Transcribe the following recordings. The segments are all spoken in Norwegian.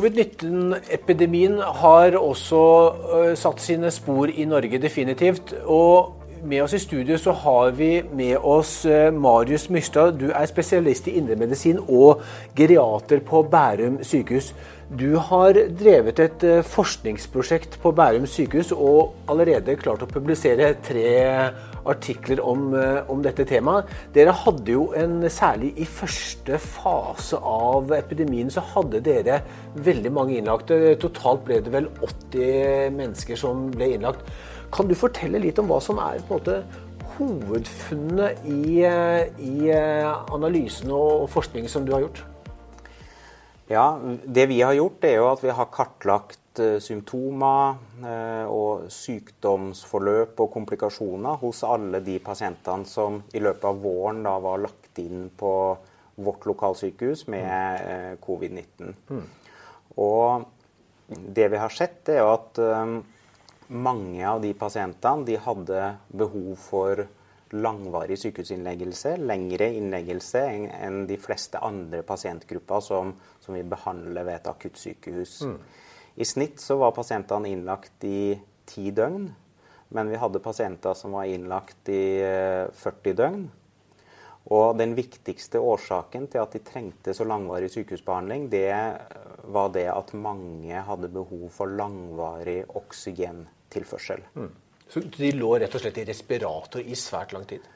Covid-19-epidemien har også uh, satt sine spor i Norge, definitivt. Og med oss i studio så har vi med oss uh, Marius Myrstad. Du er spesialist i indremedisin og geriater på Bærum sykehus. Du har drevet et uh, forskningsprosjekt på Bærum sykehus og allerede klart å publisere tre artikler om, om, dette temaet. Dere hadde jo en, Særlig i første fase av epidemien så hadde dere veldig mange innlagte. Totalt ble det vel 80 mennesker som ble innlagt. Kan du fortelle litt om hva som er på en måte hovedfunnet i, i analysen og forskningen som du har gjort? Ja, Det vi har gjort, er jo at vi har kartlagt Eh, symptomer eh, og sykdomsforløp og komplikasjoner hos alle de pasientene som i løpet av våren da var lagt inn på vårt lokalsykehus med eh, covid-19. Mm. Og det vi har sett, er at mange av de pasientene de hadde behov for langvarig sykehusinnleggelse, lengre innleggelse enn de fleste andre pasientgrupper som, som vi behandler ved et akuttsykehus. Mm. I snitt så var pasientene innlagt i ti døgn, men vi hadde pasienter som var innlagt i 40 eh, døgn. Og den viktigste årsaken til at de trengte så langvarig sykehusbehandling, det var det at mange hadde behov for langvarig oksygentilførsel. Mm. Så de lå rett og slett i respirator i svært lang tid?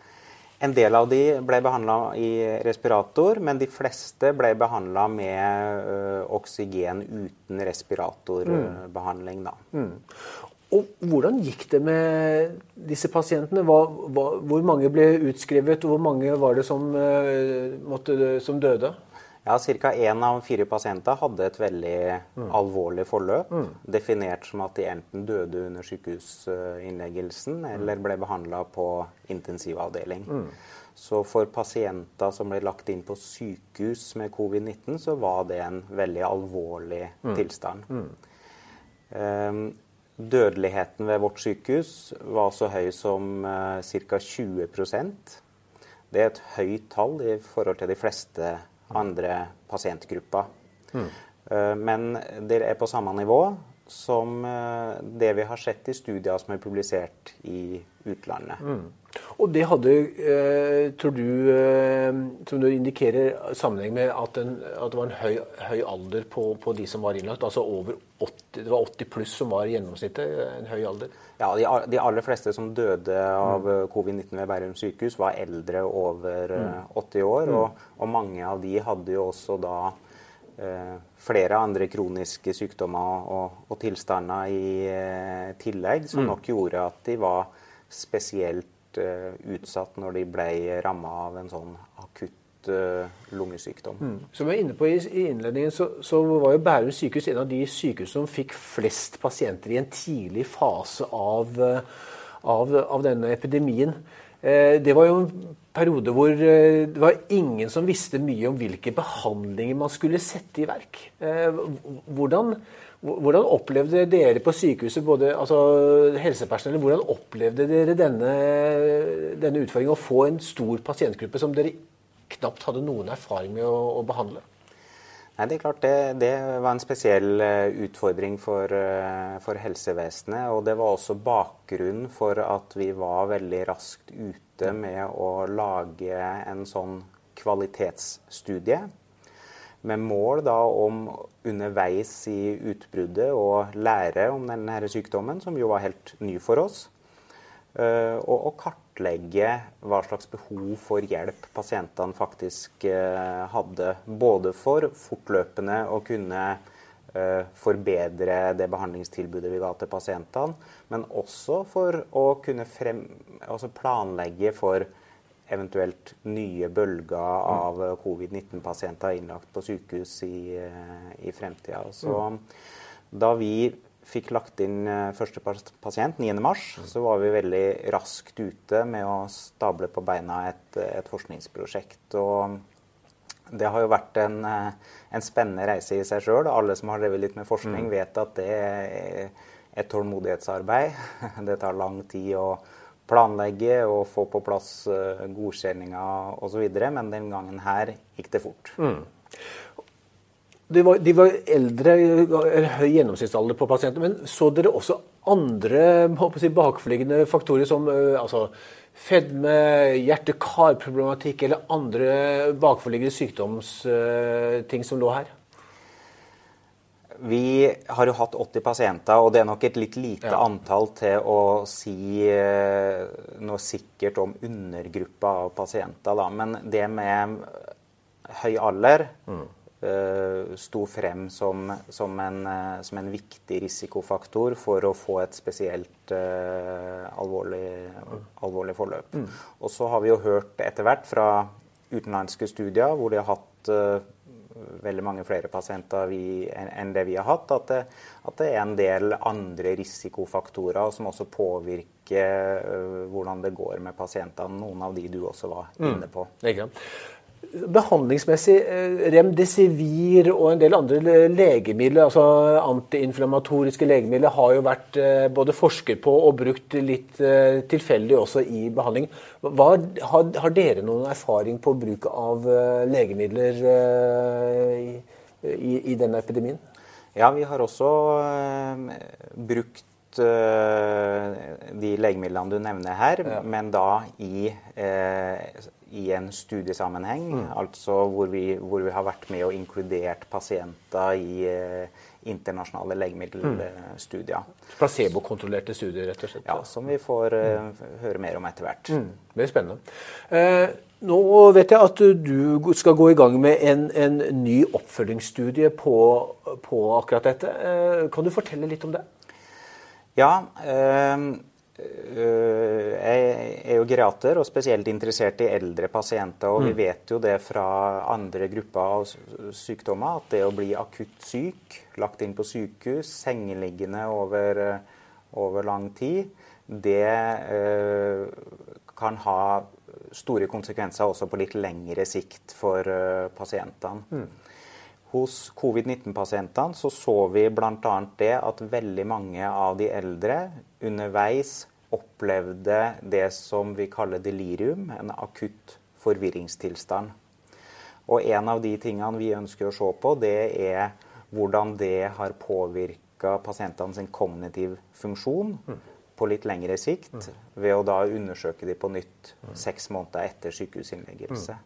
En del av de ble behandla i respirator, men de fleste ble behandla med ø, oksygen uten respiratorbehandling. Mm. Mm. Og Hvordan gikk det med disse pasientene? Hva, hva, hvor mange ble utskrevet, og hvor mange var det som, måtte, som døde? Ja, Ca. én av fire pasienter hadde et veldig mm. alvorlig forløp. Mm. Definert som at de enten døde under sykehusinnleggelsen mm. eller ble behandla på intensivavdeling. Mm. Så for pasienter som ble lagt inn på sykehus med covid-19, så var det en veldig alvorlig mm. tilstand. Um, dødeligheten ved vårt sykehus var så høy som uh, ca. 20% Det er et høyt tall i forhold til de fleste andre pasientgrupper. Mm. Men det er på samme nivå som eh, det vi har sett i studier som er publisert i utlandet. Mm. Og det hadde, eh, tror du, eh, som du indikerer, sammenheng med at, en, at det var en høy, høy alder på, på, de som var innlagt? Altså over 80, det var 80 pluss som var gjennomsnittet? En høy alder? Ja, de, de aller fleste som døde av mm. covid-19 ved Bærum sykehus, var eldre over mm. 80 år. Mm. Og, og, mange av de hadde jo også da eh, flere andre kroniske sykdommer og, og tilstander i eh, tillegg, som mm. nok gjorde at de var spesielt uh, utsatt når de ble ramma av en sånn akutt uh, lungesykdom. Mm. Som jeg var inne på i, i innledningen, så, så, var jo Bærum sykehus en av de sykehus som fikk flest pasienter i en tidlig fase av, eh, av, av denne epidemien. Det var jo en periode hvor det var ingen som visste mye om hvilke behandlinger man skulle sette i verk. Hvordan, hvordan opplevde dere på sykehuset, både altså helsepersonell, hvordan opplevde dere denne, denne utfordringen å få en stor pasientgruppe som dere knapt hadde noen erfaring med å, å behandle? Nei, Det er klart det, det, var en spesiell eh, utfordring for, eh, for, helsevesenet. Og det var også bakgrunnen for at vi var veldig raskt ute med å lage en sånn kvalitetsstudie med mål da om underveis i utbruddet å lære om denne sykdommen, som jo var helt ny for oss. Eh, og å kartlegge hva slags behov for hjelp pasientene faktisk eh, hadde. Både for fortløpende å kunne eh, forbedre det behandlingstilbudet vi ga til pasientene, men også for å kunne frem, altså planlegge for eventuelt nye bølger av covid-19-pasienter innlagt på sykehus i, i fremtida. Så mm. da vi fikk lagt inn eh, første pasient 9.3, mm. så var vi veldig raskt ute med å stable på beina et, et forskningsprosjekt. Og det har jo vært en, eh, en spennende reise i seg sjøl. Alle som har drevet litt med forskning, mm. vet at det er et tålmodighetsarbeid. Det tar lang tid. å planlegge og få på plass godkjenninga godkjenninger osv. Men den gangen her gikk det fort. Mm. De var, de var eldre, høy gjennomsnittsalder på pasientene, men så dere også andre si, bakforliggende faktorer som altså, fedme, hjerte-kar-problematikk eller andre bakforliggende sykdomsting som lå her? Vi har jo hatt 80 pasienter, og det er nok et litt lite ja. antall til å si eh, noe sikkert om undergruppa av pasienter. Da. Men det med høy alder mm. Uh, sto frem som, som, en, uh, som, en, viktig risikofaktor for å få et spesielt uh, alvorlig, alvorlig, forløp. Mm. Og så har vi jo hørt etter hvert fra utenlandske studier hvor de har hatt veldig mange flere pasienter vi, enn det vi har hatt, at det, at det, er en del andre risikofaktorer som også påvirker uh, hvordan det går med pasientene. Noen av de du også var mm. inne på. Mm. Behandlingsmessig, eh, Remdesivir og en del andre legemidler, altså antiinflammatoriske legemidler, har jo vært eh, både forsket på og brukt litt eh, tilfeldig også i behandling. Hva, har, har, dere noen erfaring på bruk av legemidler i, i, i denne epidemien? Ja, vi har også brukt de legemidlene du nevner her, ja. men da i eh, i en studiesammenheng. Mm. Altså hvor vi, hvor vi, har vært med og inkludert pasienter i eh, internasjonale legemiddelstudier. Mm. Placebokontrollerte studier, rett og slett? Ja, som vi får mm. høre mer om etter hvert. Mm. blir spennende. Eh, nå vet jeg at du skal gå i gang med en, en ny oppfølgingsstudie på, på, akkurat dette. Eh, kan du fortelle litt om det? Ja. Eh, Eh, jeg er jo geriater og spesielt interessert i eldre pasienter. Og vi mm. vet jo det fra andre grupper av sykdommer at det å bli akutt syk, lagt inn på sykehus, sengeliggende over, over lang tid, det eh, kan ha store konsekvenser også på litt lengre sikt for pasientene. Mm. Hos covid-19-pasientene så, så vi bl.a. det at veldig mange av de eldre underveis opplevde det som vi kaller delirium, en akutt forvirringstilstand. Og en av de tingene vi ønsker å se på, det er hvordan det har påvirka pasientene sin kognitiv funksjon på litt lengre sikt, ved å da undersøke de på nytt seks måneder etter sykehusinnleggelse.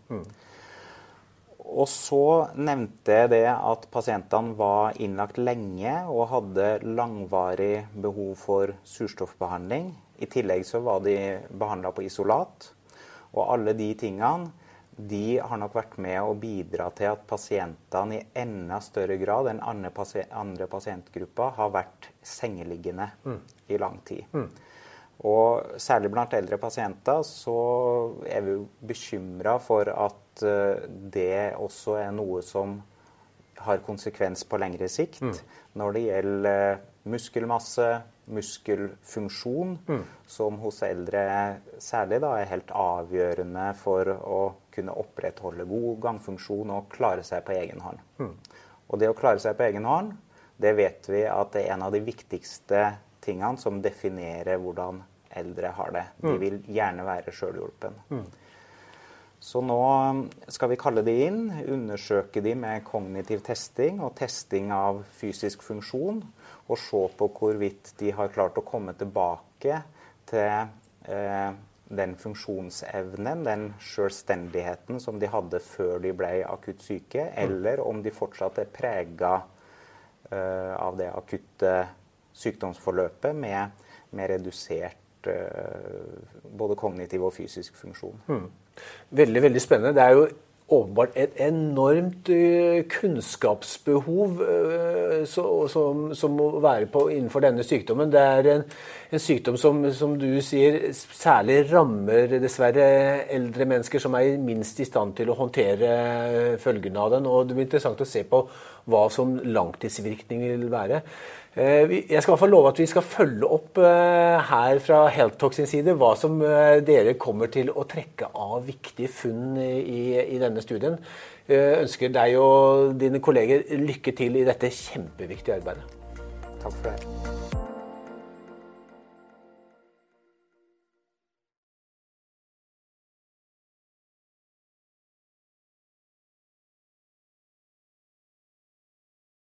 Og så nevnte jeg det at pasientene var innlagt lenge og hadde langvarig behov for surstoffbehandling. I tillegg så var de behandla på isolat. Og alle de tingene de har nok vært med å bidra til at pasientene i enda større grad enn andre, pasientgrupper har vært sengeliggende mm. i lang tid. Mm. Og særlig blant eldre pasienter så er vi bekymra for at Eh, det også er noe som har konsekvens på lengre sikt mm. når det gjelder eh, muskelmasse, muskelfunksjon, mm. som hos eldre særlig da, er helt avgjørende for å kunne opprettholde god gangfunksjon og klare seg på egen hånd. Mm. Og det å klare seg på egen hånd, det vet vi at det er en av de viktigste tingene som definerer hvordan eldre har det. De mm. vil gjerne være sjølhjulpen. Mm. Så nå skal vi kalle de inn, undersøke de med kognitiv testing og testing av fysisk funksjon, og se på hvorvidt de har klart å komme tilbake til eh, den funksjonsevnen, den selvstendigheten som de hadde før de ble akutt syke, eller om de fortsatt er prega eh, av det akutte sykdomsforløpet med, med redusert uh, både kognitiv og fysisk funksjon. Mm. Veldig, veldig spennende. Det er jo åpenbart et enormt uh, kunnskapsbehov som, som, må være på innenfor denne sykdommen. Det er en, en sykdom som, som, du sier, særlig rammer dessverre eldre mennesker som er minst i stand til å håndtere følgene av den. Og det blir interessant å se på hva som langtidsvirkning vil være. Eh, jeg skal i hvert fall love at vi skal følge opp eh, her fra HealthTalk sin side hva som eh, dere kommer til å trekke av viktige funn i, i denne studien. Jeg ønsker deg og dine kolleger lykke til i dette kjempeviktige arbeidet. Takk for det.